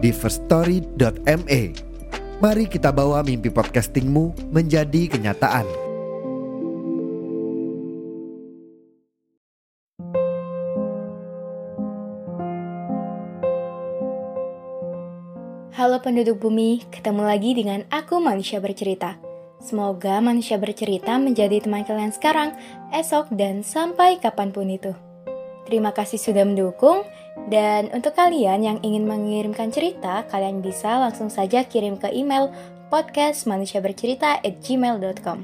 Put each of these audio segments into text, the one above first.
di firststory.me. Mari kita bawa mimpi podcastingmu menjadi kenyataan. Halo penduduk bumi, ketemu lagi dengan aku manusia bercerita. Semoga manusia bercerita menjadi teman kalian sekarang, esok, dan sampai kapan pun itu. Terima kasih sudah mendukung, dan untuk kalian yang ingin mengirimkan cerita, kalian bisa langsung saja kirim ke email podcastmanusiabercerita@gmail.com.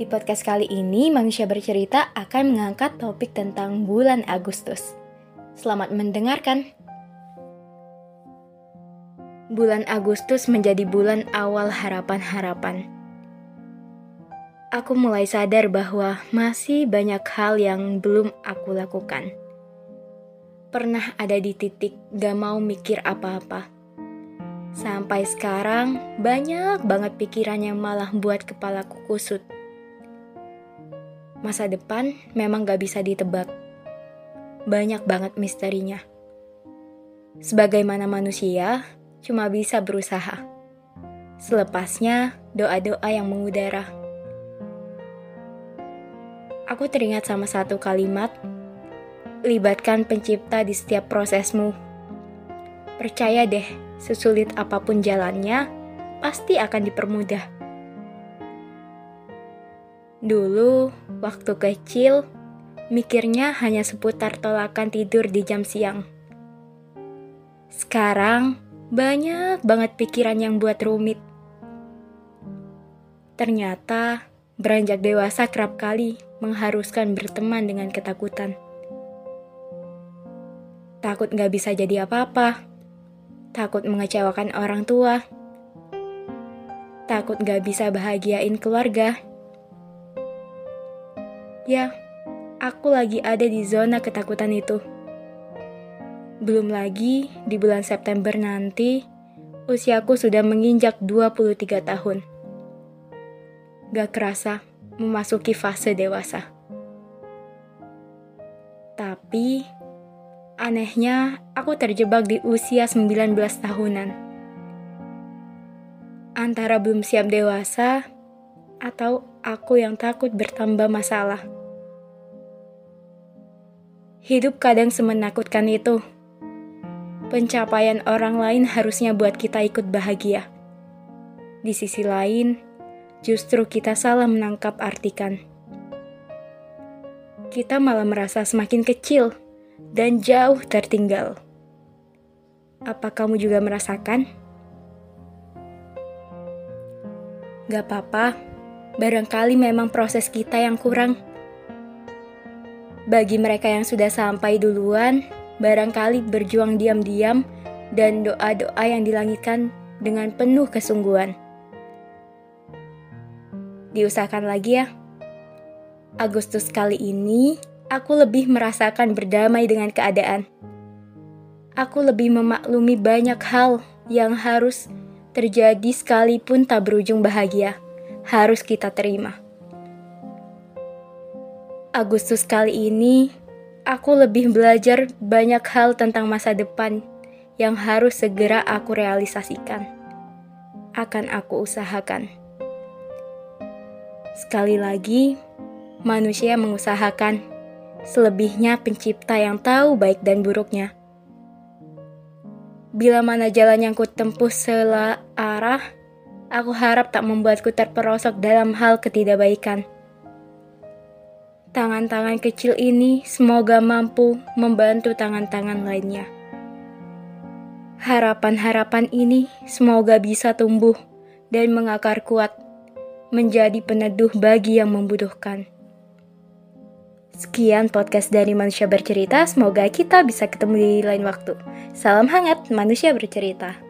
Di podcast kali ini, Manusia Bercerita akan mengangkat topik tentang bulan Agustus. Selamat mendengarkan. Bulan Agustus menjadi bulan awal harapan-harapan. Aku mulai sadar bahwa masih banyak hal yang belum aku lakukan. Pernah ada di titik gak mau mikir apa-apa. Sampai sekarang, banyak banget pikiran yang malah buat kepalaku kusut. Masa depan memang gak bisa ditebak. Banyak banget misterinya. Sebagaimana manusia, cuma bisa berusaha. Selepasnya, doa-doa yang mengudara. Aku teringat sama satu kalimat, libatkan pencipta di setiap prosesmu. Percaya deh, sesulit apa pun jalannya, pasti akan dipermudah. Dulu, waktu kecil, mikirnya hanya seputar tolakan tidur di jam siang. Sekarang, banyak banget pikiran yang buat rumit. Ternyata, beranjak dewasa kerap kali mengharuskan berteman dengan ketakutan. Takut gak bisa jadi apa-apa. Takut mengecewakan orang tua. Takut gak bisa bahagiain keluarga. Ya, aku lagi ada di zona ketakutan itu. Belum lagi, di bulan September nanti, usiaku sudah menginjak 23 tahun. Gak kerasa memasuki fase dewasa. Tapi, anehnya aku terjebak di usia 19 tahunan. Antara belum siap dewasa, atau aku yang takut bertambah masalah. Hidup kadang semenakutkan itu. Pencapaian orang lain harusnya buat kita ikut bahagia. Di sisi lain, justru kita salah menangkap artikan. Kita malah merasa semakin kecil dan jauh tertinggal. Apa kamu juga merasakan? Gak apa-apa, barangkali memang proses kita yang kurang bagi mereka yang sudah sampai duluan, barangkali berjuang diam-diam dan doa-doa yang dilangitkan dengan penuh kesungguhan. Diusahakan lagi ya. Agustus kali ini, aku lebih merasakan berdamai dengan keadaan. Aku lebih memaklumi banyak hal yang harus terjadi sekalipun tak berujung bahagia. Harus kita terima. Agustus kali ini, aku lebih belajar banyak hal tentang masa depan yang harus segera aku realisasikan. Akan aku usahakan. Sekali lagi, manusia mengusahakan, selebihnya pencipta yang tahu baik dan buruknya. Bila mana jalan yang kutempuh sela arah, aku harap tak membuatku terperosok dalam hal ketidakbaikan Tangan-tangan kecil ini semoga mampu membantu tangan-tangan lainnya. Harapan-harapan ini semoga bisa tumbuh dan mengakar kuat, menjadi peneduh bagi yang membutuhkan. Sekian podcast dari Manusia Bercerita, semoga kita bisa ketemu di lain waktu. Salam hangat manusia bercerita.